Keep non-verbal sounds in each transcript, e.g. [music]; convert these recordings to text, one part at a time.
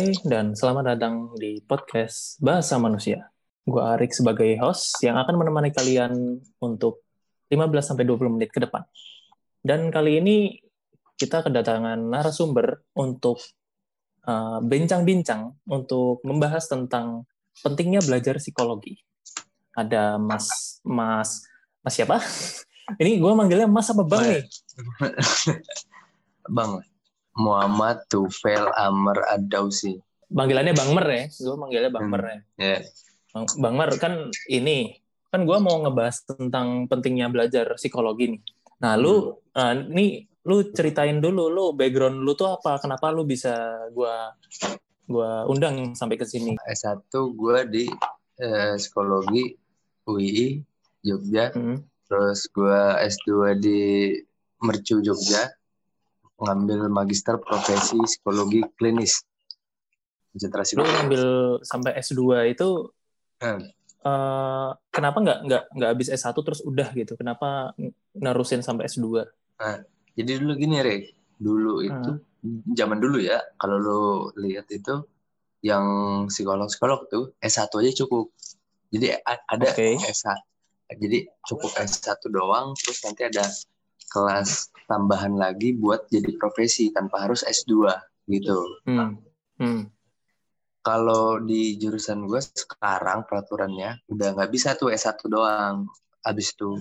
Hai dan selamat datang di podcast Bahasa Manusia. Gue Arik sebagai host yang akan menemani kalian untuk 15-20 menit ke depan. Dan kali ini kita kedatangan narasumber untuk uh, bincang-bincang untuk membahas tentang pentingnya belajar psikologi. Ada Mas Mas Mas siapa? [laughs] Ini gue manggilnya Mas apa Bang nih? Bang. [laughs] Muhammad Tufel Amr Ad-Dausi. Panggilannya Bang Mer ya, gue manggilnya Bang Mer ya. Yeah. Bang, Bang Mer kan ini, kan gue mau ngebahas tentang pentingnya belajar psikologi nih. Nah lu, hmm. uh, nih lu ceritain dulu, lu background lu tuh apa? Kenapa lu bisa gue gua undang sampai ke sini? S1 gue di eh, psikologi UI Jogja, hmm. terus gue S2 di Mercu Jogja, ngambil magister profesi psikologi klinis. Konsentrasi. Lu ngambil sampai S2 itu hmm. uh, kenapa nggak nggak nggak habis S1 terus udah gitu? Kenapa nerusin sampai S2? Nah, jadi dulu gini, Re. Dulu itu hmm. zaman dulu ya, kalau lu lihat itu yang psikolog-psikolog tuh S1 aja cukup. Jadi ada okay. S1. Jadi cukup S1 doang terus nanti ada kelas tambahan lagi buat jadi profesi tanpa harus S2 gitu. Hmm. Hmm. Kalau di jurusan gue sekarang peraturannya udah nggak bisa tuh S1 doang. Habis itu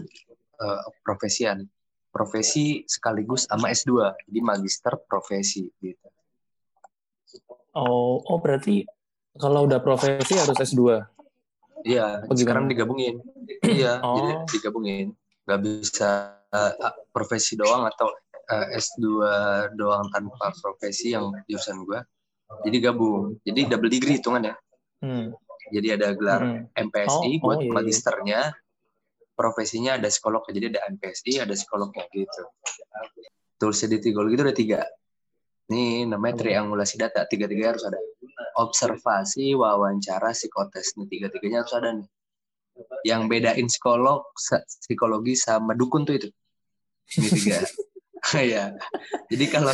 uh, profesian. Profesi sekaligus sama S2. Jadi magister profesi gitu. Oh, oh berarti kalau udah profesi harus S2. Iya, sekarang digabungin. iya, oh. jadi digabungin. Gak bisa uh, profesi doang atau uh, S2 doang tanpa profesi yang jurusan gue. Jadi gabung. Jadi double degree hitungan ya. Hmm. Jadi ada gelar hmm. MPSI oh, buat oh, iya, iya. magisternya. Profesinya ada psikolog. Jadi ada MPSI, ada psikolognya gitu. Toolsnya di Tigol gitu ada tiga. Ini namanya triangulasi data. Tiga-tiga harus ada. Observasi, wawancara, psikotes. Ini tiga-tiganya harus ada nih. Yang bedain psikolog, psikologi sama dukun tuh itu ini tiga ya jadi kalau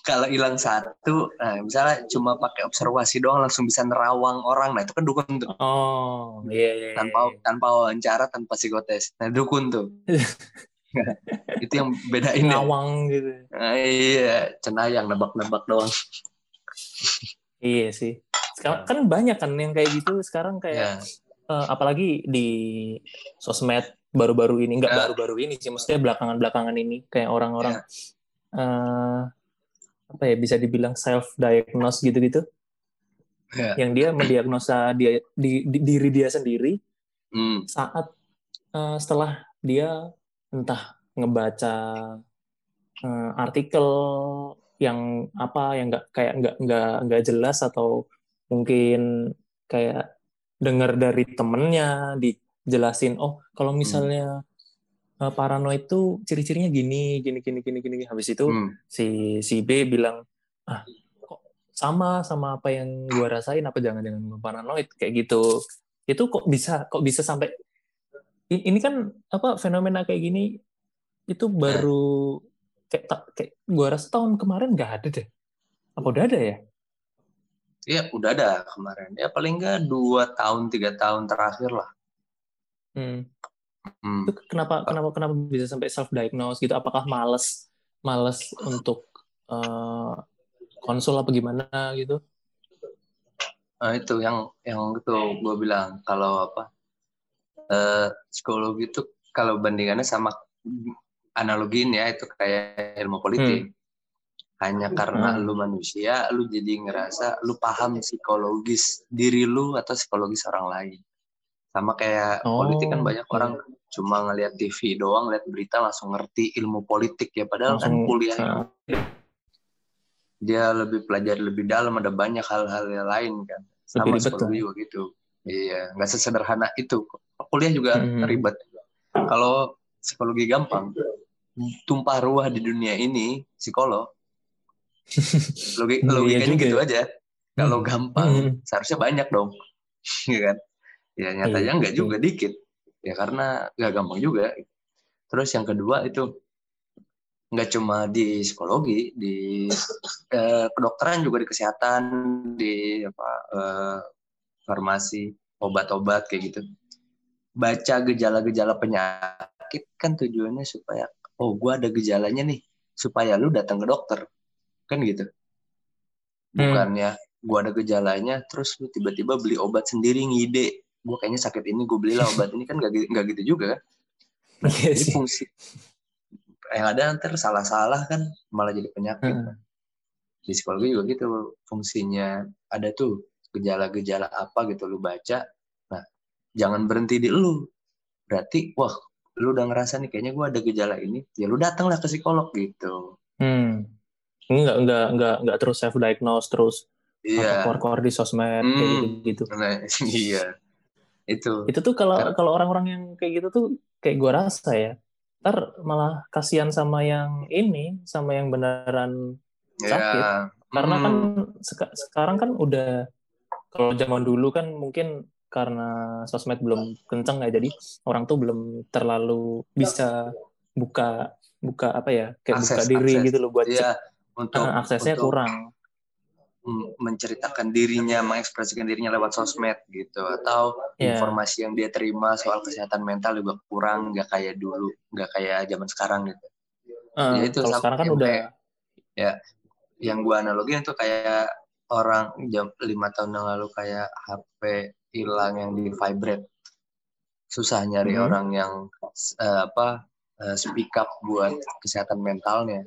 kalau hilang satu nah misalnya cuma pakai observasi doang langsung bisa nerawang orang. Nah itu kan dukun tuh. Oh iya, iya, iya. tanpa tanpa wawancara tanpa psikotes. Nah dukun tuh. [laughs] Itu yang bedain nerawang ya. gitu. Nah, iya. Cenayang nebak-nebak doang. Iya sih. Sekarang kan banyak kan yang kayak gitu. Sekarang kayak yeah. Ya. uh, apalagi di sosmed baru-baru ini nggak baru baru-baru ini sih maksudnya belakangan-belakangan ini kayak orang-orang yeah. uh, apa ya bisa dibilang self diagnose gitu-gitu yeah. yang dia mendiagnosa dia di, di, diri dia sendiri mm. saat uh, setelah dia entah ngebaca uh, artikel yang apa yang nggak kayak nggak nggak nggak jelas atau mungkin kayak dengar dari temennya di jelasin oh kalau hmm. misalnya hmm. paranoid itu ciri-cirinya gini gini gini gini gini habis itu hmm. si si B bilang ah kok sama sama apa yang gua rasain apa jangan-jangan paranoid kayak gitu itu kok bisa kok bisa sampai ini kan apa fenomena kayak gini itu baru kayak kayak gua rasa tahun kemarin nggak ada deh apa udah ada ya Iya, udah ada kemarin. Ya paling nggak dua tahun, tiga tahun terakhir lah. Hmm. Hmm. Itu kenapa kenapa kenapa bisa sampai self diagnose gitu? Apakah males males untuk uh, konsul apa gimana gitu? Nah, itu yang yang itu gue bilang kalau apa uh, psikologi itu kalau bandingannya sama analogiin ya itu kayak ilmu politik. Hmm. Hanya karena hmm. lu manusia, lu jadi ngerasa lu paham psikologis diri lu atau psikologis orang lain sama kayak oh, politik kan banyak okay. orang cuma ngelihat TV doang lihat berita langsung ngerti ilmu politik ya. Padahal kan langsung, kan kuliah uh, dia lebih pelajari lebih dalam ada banyak hal-hal yang lain kan. Sama psikologi juga gitu iya nggak sesederhana itu. Kuliah juga hmm. ribet. Kalau psikologi gampang. Tumpah ruah di dunia ini psikolog. [laughs] Logi, iya logikanya gitu ya. aja. Kalau hmm. gampang hmm. seharusnya banyak dong. [laughs] Ya kan ya nyatanya iya, nggak juga dikit. Ya karena nggak gampang juga. Terus yang kedua itu nggak cuma di psikologi di eh, kedokteran juga di kesehatan di apa eh, farmasi obat-obat kayak gitu. Baca gejala-gejala penyakit kan tujuannya supaya oh gue ada gejalanya nih supaya lu datang ke dokter. Kan gitu. Hmm. bukannya hmm. gue ada gejalanya terus lu tiba-tiba beli obat sendiri ngide gue kayaknya sakit ini gue belilah obat ini kan gak, gak gitu juga kan yes. jadi fungsi yang ada nanti salah-salah kan malah jadi penyakit hmm. di psikologi juga gitu fungsinya ada tuh gejala-gejala apa gitu lu baca nah jangan berhenti di lu berarti wah lu udah ngerasa nih kayaknya gue ada gejala ini ya lu datanglah ke psikolog gitu hmm. ini nggak nggak nggak nggak terus self diagnose terus iya. Yeah. core di sosmed hmm. kayak gitu, -gitu. Nah, [laughs] iya itu itu tuh kalau kalau orang-orang yang kayak gitu tuh kayak gue rasa ya ntar malah kasihan sama yang ini sama yang beneran ya. sakit yeah. karena kan hmm. seka sekarang kan udah kalau zaman dulu kan mungkin karena sosmed belum kenceng ya jadi orang tuh belum terlalu bisa buka buka apa ya kayak akses, buka diri akses. gitu loh buat yeah, untuk uh, aksesnya untuk, kurang menceritakan dirinya, mengekspresikan dirinya lewat sosmed gitu, atau yeah. informasi yang dia terima soal kesehatan mental juga kurang, nggak kayak dulu, nggak kayak zaman sekarang gitu. Uh, ya itu kalau sekarang kan udah ya yang gua analogi itu kayak orang jam lima tahun yang lalu kayak HP hilang yang di vibrate susah nyari hmm. orang yang uh, apa uh, speak up buat kesehatan mentalnya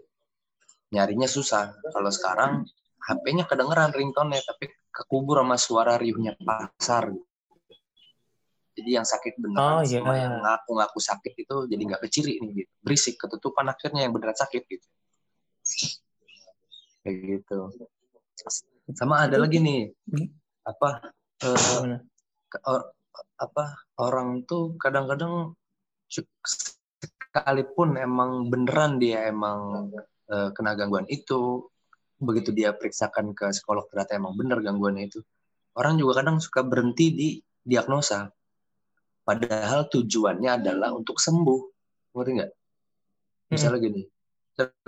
nyarinya susah kalau sekarang HP-nya kedengeran ringtone-nya tapi kekubur sama suara riuhnya pasar. Jadi yang sakit beneran oh, yeah. sama yang ngaku-ngaku sakit itu jadi nggak keciri nih gitu. Berisik ketutupan akhirnya yang beneran sakit gitu. Kayak gitu. Sama ada lagi nih apa uh, or, apa orang tuh kadang-kadang sekalipun emang beneran dia emang uh, kena gangguan itu begitu dia periksakan ke psikolog ternyata emang benar gangguannya itu orang juga kadang suka berhenti di diagnosa. Padahal tujuannya adalah untuk sembuh. Ngerti nggak? Misalnya gini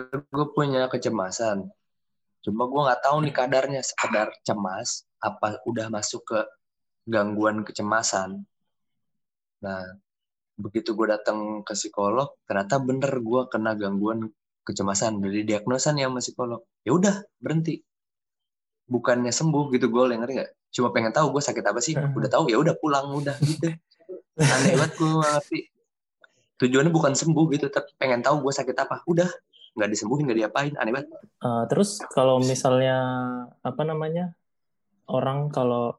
gue punya kecemasan. Cuma gue nggak tahu nih kadarnya. Sekedar cemas apa udah masuk ke gangguan kecemasan? Nah begitu gue datang ke psikolog ternyata bener gue kena gangguan kecemasan dari diagnosa nih sama psikolog. Ya udah berhenti. Bukannya sembuh gitu gue yang ngerti nggak? Cuma pengen tahu gue sakit apa sih? Hmm. udah tahu ya udah pulang udah gitu. Aneh banget gue ngerti tujuannya bukan sembuh gitu tapi pengen tahu gue sakit apa. Udah nggak disembuhin nggak diapain aneh banget. Uh, terus kalau misalnya apa namanya orang kalau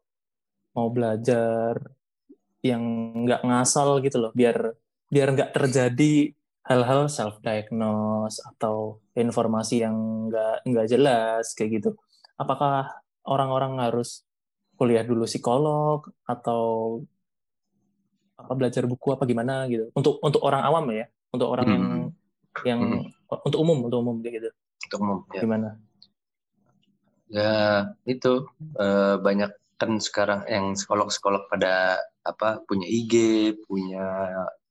mau belajar yang nggak ngasal gitu loh biar biar nggak terjadi hal-hal self diagnose atau informasi yang nggak nggak jelas kayak gitu apakah orang-orang harus kuliah dulu psikolog atau apa belajar buku apa gimana gitu untuk untuk orang awam ya untuk orang yang hmm. yang hmm. untuk umum untuk umum kayak gitu untuk umum ya. gimana ya itu uh, banyak kan sekarang yang psikolog-psikolog pada apa punya IG punya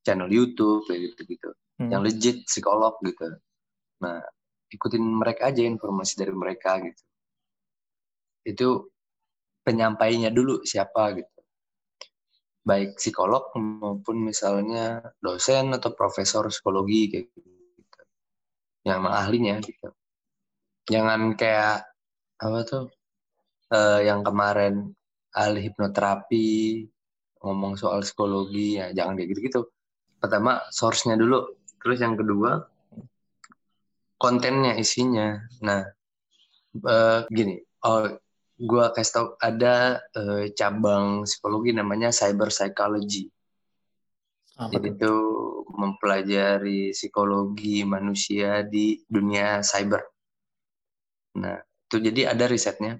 channel YouTube kayak gitu gitu hmm. yang legit psikolog gitu. Nah ikutin mereka aja informasi dari mereka gitu. Itu penyampainya dulu siapa gitu. Baik psikolog maupun misalnya dosen atau profesor psikologi kayak gitu. Yang ahlinya gitu. Jangan kayak apa tuh uh, yang kemarin ahli hipnoterapi ngomong soal psikologi ya jangan kayak gitu gitu pertama source-nya dulu Terus yang kedua kontennya isinya. Nah, uh, gini, oh gue kasih tau ada uh, cabang psikologi namanya cyber psychology. Apa Jadi itu mempelajari psikologi manusia di dunia cyber. Nah, itu jadi ada risetnya.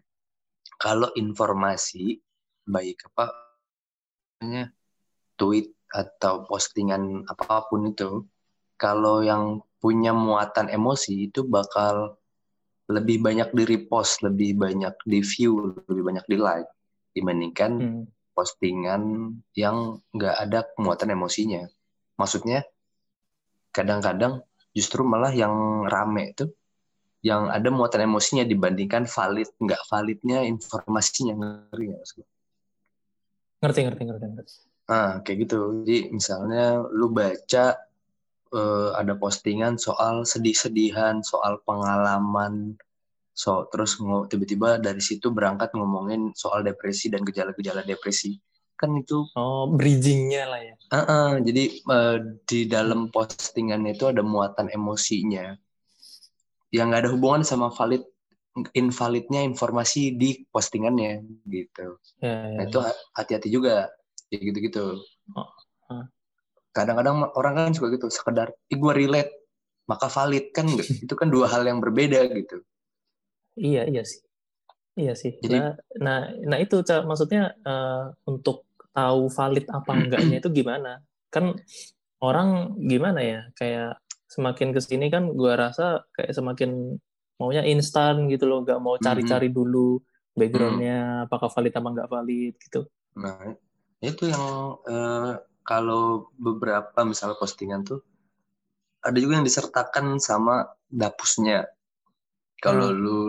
Kalau informasi baik apa namanya tweet atau postingan apa pun itu kalau yang punya muatan emosi itu bakal lebih banyak di repost, lebih banyak di view, lebih banyak di like dibandingkan hmm. postingan yang nggak ada muatan emosinya. Maksudnya kadang-kadang justru malah yang rame itu yang ada muatan emosinya dibandingkan valid nggak validnya informasinya ngerti nggak ngerti ngerti ngerti ngerti ah kayak gitu. Jadi misalnya lu baca uh, ada postingan soal sedih-sedihan soal pengalaman so terus tiba-tiba dari situ berangkat ngomongin soal depresi dan gejala-gejala depresi. Kan itu oh bridgingnya lah ya. Uh -uh, jadi uh, di dalam postingannya itu ada muatan emosinya. Yang nggak ada hubungan sama valid invalidnya informasi di postingannya gitu. Ya, ya, nah, itu ya. hati-hati juga kayak gitu-gitu oh. kadang-kadang orang kan suka gitu sekedar ih gue relate maka valid kan itu kan dua hal yang berbeda gitu iya iya sih iya sih Jadi, nah nah, nah itu maksudnya uh, untuk tahu valid apa enggaknya itu gimana? Kan orang gimana ya kayak semakin ke sini kan gue rasa kayak semakin maunya instan gitu loh, nggak mau cari-cari dulu backgroundnya mm. apakah valid apa nggak valid gitu. Nah itu yang uh, kalau beberapa misalnya postingan tuh ada juga yang disertakan sama dapusnya. Kalau hmm. lu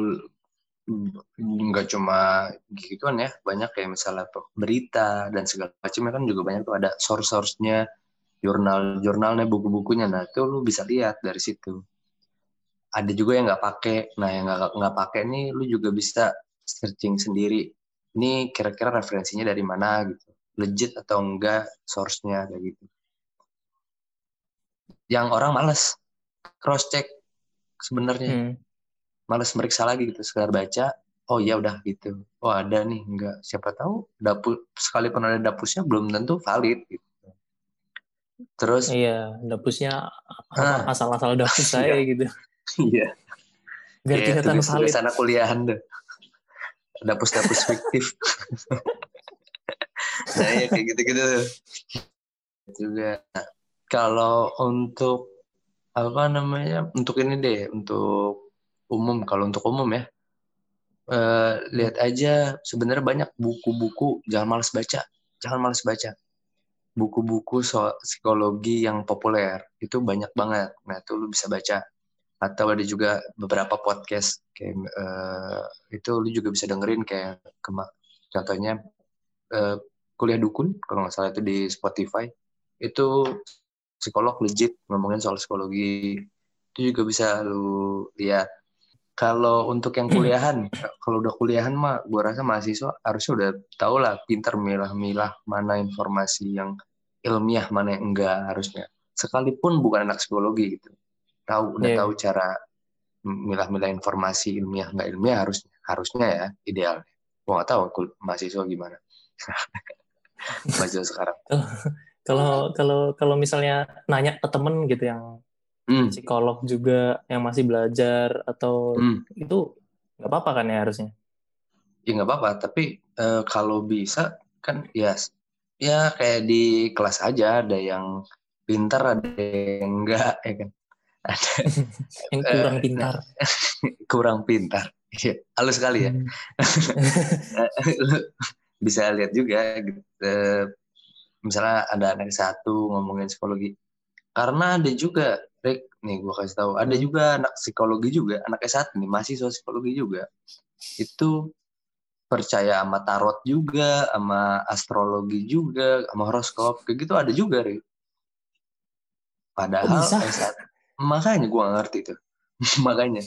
nggak cuma gituan ya banyak kayak misalnya berita dan segala macamnya kan juga banyak tuh ada source-source-nya jurnal jurnalnya buku-bukunya. Nah itu lu bisa lihat dari situ. Ada juga yang nggak pakai. Nah yang nggak nggak pakai nih lu juga bisa searching sendiri. Ini kira-kira referensinya dari mana gitu legit atau enggak source-nya kayak gitu. Yang orang males cross check sebenarnya. Hmm. Males meriksa lagi gitu sekedar baca oh ya udah gitu. Oh ada nih enggak. Siapa tahu dapur sekalipun ada dapusnya belum tentu valid gitu. Terus iya dapusnya ah, asal-asal dapus [laughs] saya iya. gitu. Iya. Biar kita tahu valid. sana kuliahan deh dapus-dapus fiktif [laughs] nah ya kayak gitu-gitu. Juga. Kalau untuk apa namanya untuk ini deh untuk umum. Kalau untuk umum ya uh, lihat aja sebenarnya banyak buku-buku. Jangan males baca. Jangan males baca. Buku-buku soal psikologi yang populer. Itu banyak banget. Nah itu lu bisa baca. Atau ada juga beberapa podcast kayak uh, itu lu juga bisa dengerin kayak kema contohnya uh, kuliah dukun kalau nggak salah itu di Spotify itu psikolog legit ngomongin soal psikologi itu juga bisa lu lihat kalau untuk yang kuliahan, kalau udah kuliahan mah, gue rasa mahasiswa harusnya udah tau lah, pinter milah-milah mana informasi yang ilmiah, mana yang enggak harusnya. Sekalipun bukan anak psikologi gitu, tahu udah yeah. tahu cara milah-milah informasi ilmiah nggak ilmiah harusnya, harusnya ya idealnya. Gue nggak tahu mahasiswa gimana. [laughs] [laughs] mahasiswa sekarang. Kalau kalau kalau misalnya nanya ke temen gitu yang hmm. psikolog juga yang masih belajar atau hmm. itu nggak apa-apa kan ya harusnya? Ya nggak apa-apa, tapi uh, kalau bisa kan ya ya kayak di kelas aja ada yang pintar ada yang enggak ya kan [laughs] ada [laughs] yang kurang uh, pintar kurang pintar ya halus sekali ya hmm. Bisa lihat juga gitu. misalnya ada anak satu ngomongin psikologi karena ada juga Rick, nih gue kasih tahu, ada juga anak psikologi juga, anak S1 nih, mahasiswa psikologi juga. Itu percaya sama tarot juga, sama astrologi juga, sama horoskop, kayak gitu ada juga, Rick. Padahal bisa? S1, makanya gue gak ngerti tuh. [laughs] makanya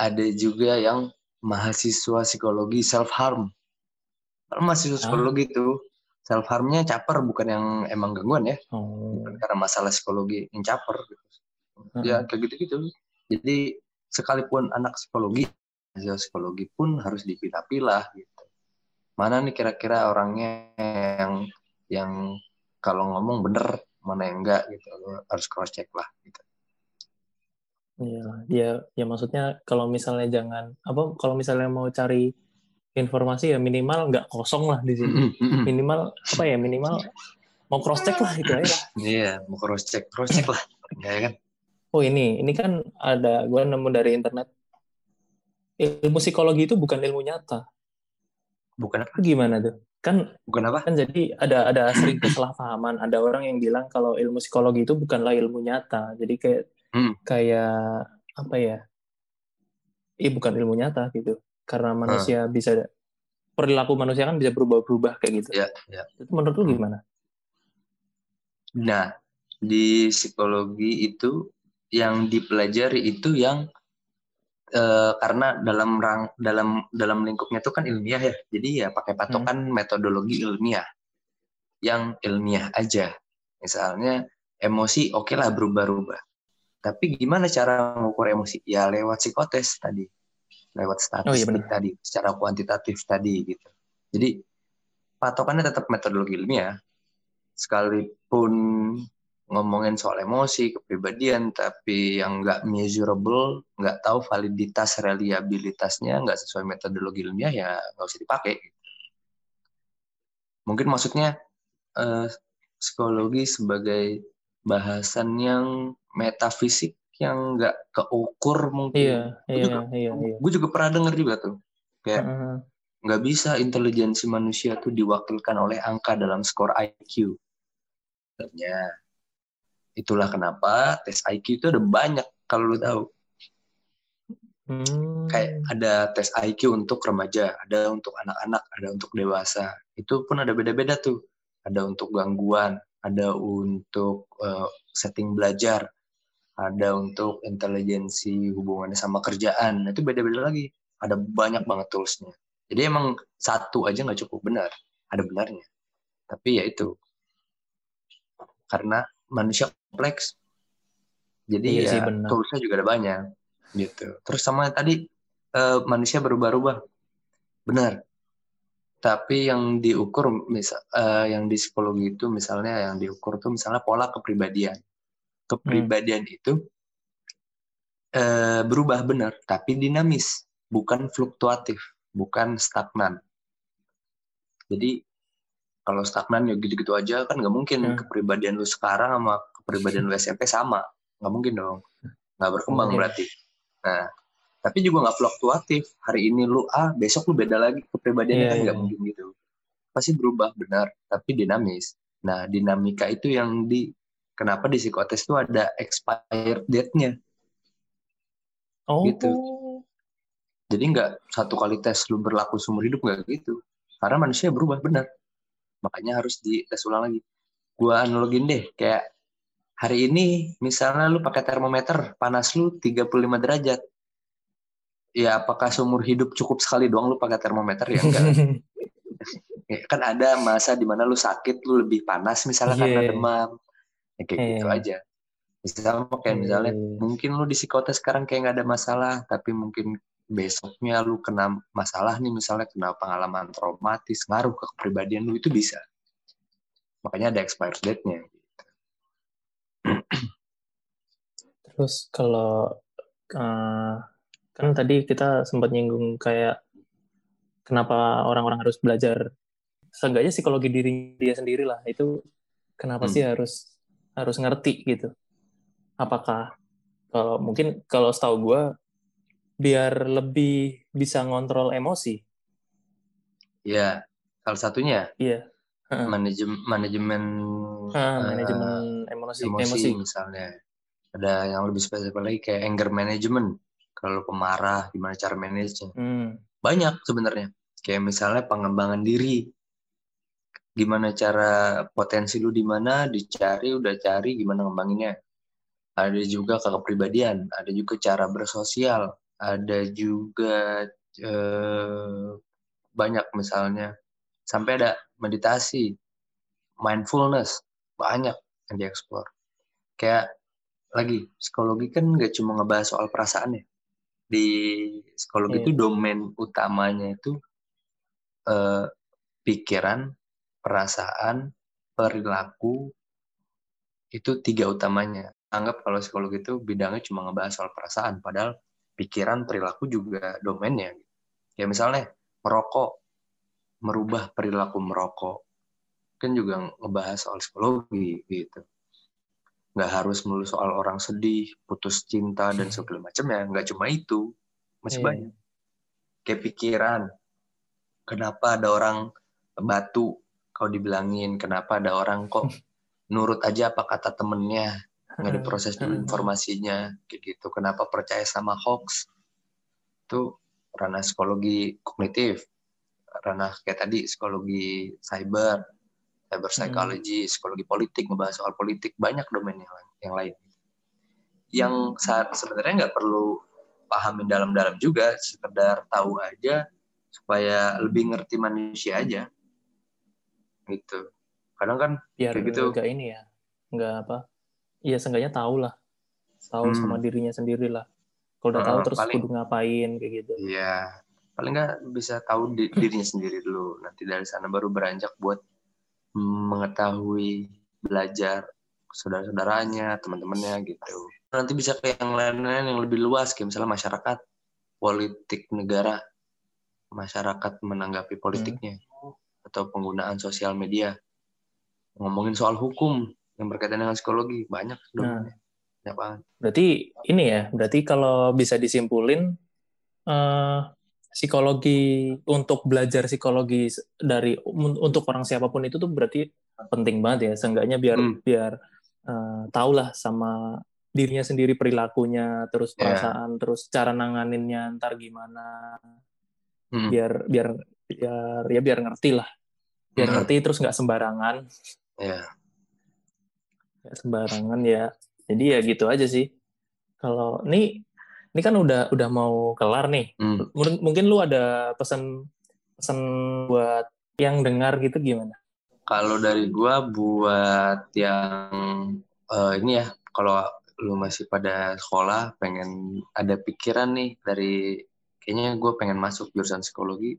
ada juga yang mahasiswa psikologi self harm. Kalau mahasiswa psikologi itu self harmnya caper bukan yang emang gangguan ya, oh. bukan karena masalah psikologi yang caper. Gitu. Ya kayak gitu-gitu. Jadi sekalipun anak psikologi hasil psikologi pun harus dipilah-pilah gitu. Mana nih kira-kira orangnya yang yang kalau ngomong bener mana yang enggak gitu. Harus cross check lah gitu. Iya, ya, ya maksudnya kalau misalnya jangan apa kalau misalnya mau cari informasi ya minimal nggak kosong lah di sini. Minimal apa ya minimal mau cross check lah itu aja. Iya, mau cross check, cross check lah, ya kan? oh ini ini kan ada gue nemu dari internet ilmu psikologi itu bukan ilmu nyata bukan apa gimana tuh kan bukan apa kan jadi ada ada sering kesalahpahaman ada orang yang bilang kalau ilmu psikologi itu bukanlah ilmu nyata jadi kayak hmm. kayak apa ya? Iya bukan ilmu nyata gitu. Karena manusia hmm. bisa perilaku manusia kan bisa berubah-berubah kayak gitu. Ya, ya. Itu menurut lu gimana? Nah, di psikologi itu yang dipelajari itu yang uh, karena dalam rang dalam dalam lingkupnya itu kan ilmiah ya. Jadi ya pakai patokan hmm. metodologi ilmiah yang ilmiah aja. Misalnya emosi oke okay lah berubah-ubah. Tapi gimana cara mengukur emosi? Ya lewat psikotes tadi lewat statistik oh, iya tadi, secara kuantitatif tadi gitu. Jadi patokannya tetap metodologi ilmiah, sekalipun ngomongin soal emosi, kepribadian, tapi yang nggak measurable, nggak tahu validitas, reliabilitasnya, nggak sesuai metodologi ilmiah, ya nggak usah dipakai. Mungkin maksudnya eh, psikologi sebagai bahasan yang metafisik yang nggak keukur mungkin. Iya, iya, juga, iya, iya. Gue juga pernah denger juga tuh. Kayak nggak uh -huh. bisa intelijensi manusia tuh diwakilkan oleh angka dalam skor IQ. Sebenarnya itulah kenapa tes IQ itu ada banyak kalau lu tahu. Hmm. Kayak ada tes IQ untuk remaja, ada untuk anak-anak, ada untuk dewasa. Itu pun ada beda-beda tuh. Ada untuk gangguan, ada untuk uh, setting belajar, ada untuk intelijensi hubungannya sama kerjaan. Itu beda-beda lagi. Ada banyak banget toolsnya. Jadi emang satu aja nggak cukup. Benar. Ada benarnya. Tapi ya itu. Karena manusia kompleks. Jadi iya ya sih, toolsnya juga ada banyak. Gitu. Terus sama tadi uh, manusia berubah-ubah. Benar. Tapi yang diukur misal uh, yang di psikologi itu misalnya yang diukur tuh misalnya pola kepribadian kepribadian hmm. itu uh, berubah benar, tapi dinamis, bukan fluktuatif, bukan stagnan. Jadi kalau stagnan ya gitu-gitu aja kan nggak mungkin hmm. kepribadian lu sekarang sama kepribadian lu SMP sama, nggak mungkin dong, nggak berkembang hmm. berarti. Nah, tapi juga nggak fluktuatif. Hari ini lu A, besok lu beda lagi kepribadiannya yeah, kan nggak yeah. mungkin gitu. Pasti berubah benar, tapi dinamis. Nah, dinamika itu yang di kenapa di psikotes itu ada expired date-nya. Oh. Gitu. Jadi nggak satu kali tes lu berlaku seumur hidup nggak gitu. Karena manusia berubah benar. Makanya harus di tes ulang lagi. Gua analogin deh kayak hari ini misalnya lu pakai termometer panas lu 35 derajat. Ya apakah seumur hidup cukup sekali doang lu pakai termometer ya enggak. [laughs] ya, kan ada masa di mana lu sakit lu lebih panas misalnya yeah. karena iya. demam ya, kayak yeah. gitu iya. aja misalnya kayak misalnya mungkin lu di psikotes sekarang kayak nggak ada masalah tapi mungkin besoknya lu kena masalah nih misalnya kena pengalaman traumatis ngaruh ke kepribadian lu itu bisa makanya ada expired date-nya terus kalau uh, kan tadi kita sempat nyinggung kayak kenapa orang-orang harus belajar seenggaknya psikologi diri dia sendiri lah itu kenapa hmm. sih harus harus ngerti gitu. Apakah kalau mungkin kalau setahu gue biar lebih bisa ngontrol emosi. Iya, salah satunya. Iya. Manajemen manajemen uh, manajemen emosi, emosi emosi misalnya. Ada yang lebih spesifik lagi kayak anger management. Kalau pemarah gimana cara manage Hmm. Banyak sebenarnya. Kayak misalnya pengembangan diri gimana cara potensi lu di mana dicari udah cari gimana ngembanginnya. Ada juga ke kepribadian ada juga cara bersosial ada juga eh, banyak misalnya. Sampai ada meditasi mindfulness banyak yang dieksplor kayak lagi psikologi kan nggak cuma ngebahas soal perasaan ya. Di psikologi yeah. itu domain utamanya itu eh, pikiran perasaan, perilaku, itu tiga utamanya. Anggap kalau psikologi itu bidangnya cuma ngebahas soal perasaan, padahal pikiran, perilaku juga domainnya. Ya misalnya merokok, merubah perilaku merokok, kan juga ngebahas soal psikologi gitu. Nggak harus melulu soal orang sedih, putus cinta, dan segala macam ya. Nggak cuma itu, masih yeah. banyak. Kayak pikiran, kenapa ada orang batu kalau dibilangin kenapa ada orang kok nurut aja apa kata temennya? Nggak diproses dulu informasinya. Kayak gitu. Kenapa percaya sama hoax? Itu ranah psikologi kognitif. Ranah kayak tadi psikologi cyber. Cyber psychology hmm. psikologi politik ngebahas soal politik. Banyak domain yang lain yang lain. Yang saat sebenarnya nggak perlu pahamin dalam-dalam juga sekedar tahu aja supaya lebih ngerti manusia aja gitu. Kadang kan biar kayak gitu. enggak ini ya nggak apa iya seenggaknya tahu lah. Tahu hmm. sama dirinya sendiri lah. Kalau udah tahu terus paling, kudu ngapain kayak gitu. Iya. Paling nggak bisa tahu di, dirinya sendiri dulu. Nanti dari sana baru beranjak buat mengetahui belajar saudara-saudaranya teman-temannya gitu. Nanti bisa ke yang lain-lain yang lebih luas kayak misalnya masyarakat politik negara. Masyarakat menanggapi politiknya. hmm. Atau penggunaan sosial media ngomongin soal hukum yang berkaitan dengan psikologi banyak nah, banyak banget. Berarti ini ya, berarti kalau bisa disimpulin uh, psikologi untuk belajar psikologi dari untuk orang siapa pun itu tuh berarti penting banget ya, seenggaknya biar hmm. biar uh, tahulah sama dirinya sendiri perilakunya, terus iya. perasaan, yeah. terus cara nanganinnya ntar gimana, hmm. biar biar biar ya biar ngerti lah, biar hmm. ngerti terus nggak sembarangan. Yeah sembarangan ya jadi ya gitu aja sih kalau ini ini kan udah udah mau kelar nih hmm. mungkin lu ada pesan pesan buat yang dengar gitu gimana kalau dari gua buat yang uh, ini ya kalau lu masih pada sekolah pengen ada pikiran nih dari kayaknya gue pengen masuk jurusan psikologi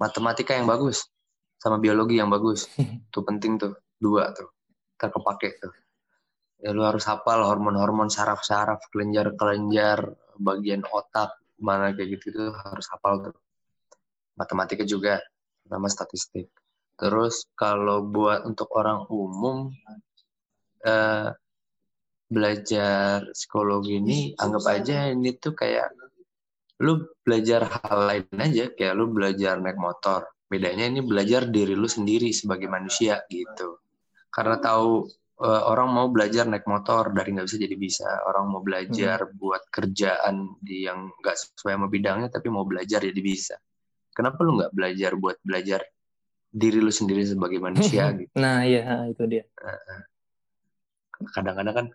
matematika yang bagus sama biologi yang bagus. [laughs] Tuh penting tuh dua tuh. Terkepake tuh. Ya lu harus hafal hormon-hormon saraf-saraf kelenjar-kelenjar bagian otak mana kayak gitu itu harus hafal tuh. Matematika juga nama statistik. Terus kalau buat untuk orang umum eh, belajar psikologi ini anggap aja ini tuh kayak lu belajar hal lain aja kayak lu belajar naik motor bedanya ini belajar diri lu sendiri sebagai manusia gitu. Karena tahu uh, orang mau belajar naik motor dari nggak bisa jadi bisa. Orang mau belajar hmm. buat kerjaan di yang nggak sesuai sama bidangnya tapi mau belajar jadi bisa. Kenapa lu nggak belajar buat belajar diri lu sendiri sebagai manusia [laughs] gitu? Nah iya itu dia. Kadang-kadang kan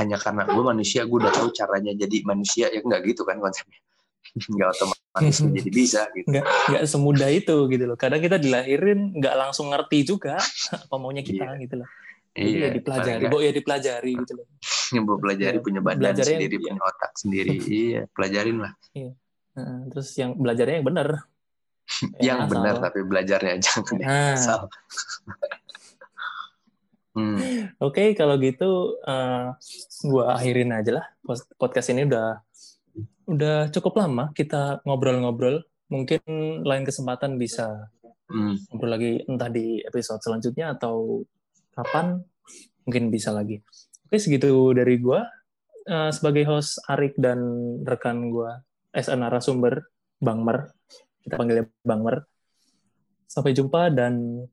hanya karena gue manusia gue udah tahu caranya jadi manusia ya nggak gitu kan konsepnya. [laughs] Nggak otomatis jadi bisa gitu nggak nggak semudah itu gitu loh kadang kita dilahirin nggak langsung ngerti juga [laughs] apa maunya kita iya. gitu loh jadi iya, ya dipelajari, bu ya dipelajari gitu loh. [laughs] Yang pelajari ya, punya badan sendiri, iya. punya otak sendiri. [laughs] iya, pelajarin lah. Iya. Nah, terus yang belajarnya yang benar. yang benar tapi belajarnya jangan nah. asal. hmm. Oke, okay, kalau gitu uh, gua akhirin aja lah. Podcast ini udah udah cukup lama kita ngobrol-ngobrol. Mungkin lain kesempatan bisa hmm. ngobrol lagi entah di episode selanjutnya atau kapan mungkin bisa lagi. Oke, segitu dari gua uh, sebagai host Arik dan rekan gua as narasumber Bang Mer. Kita panggilnya Bang Mer. Sampai jumpa dan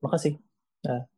makasih. Nah.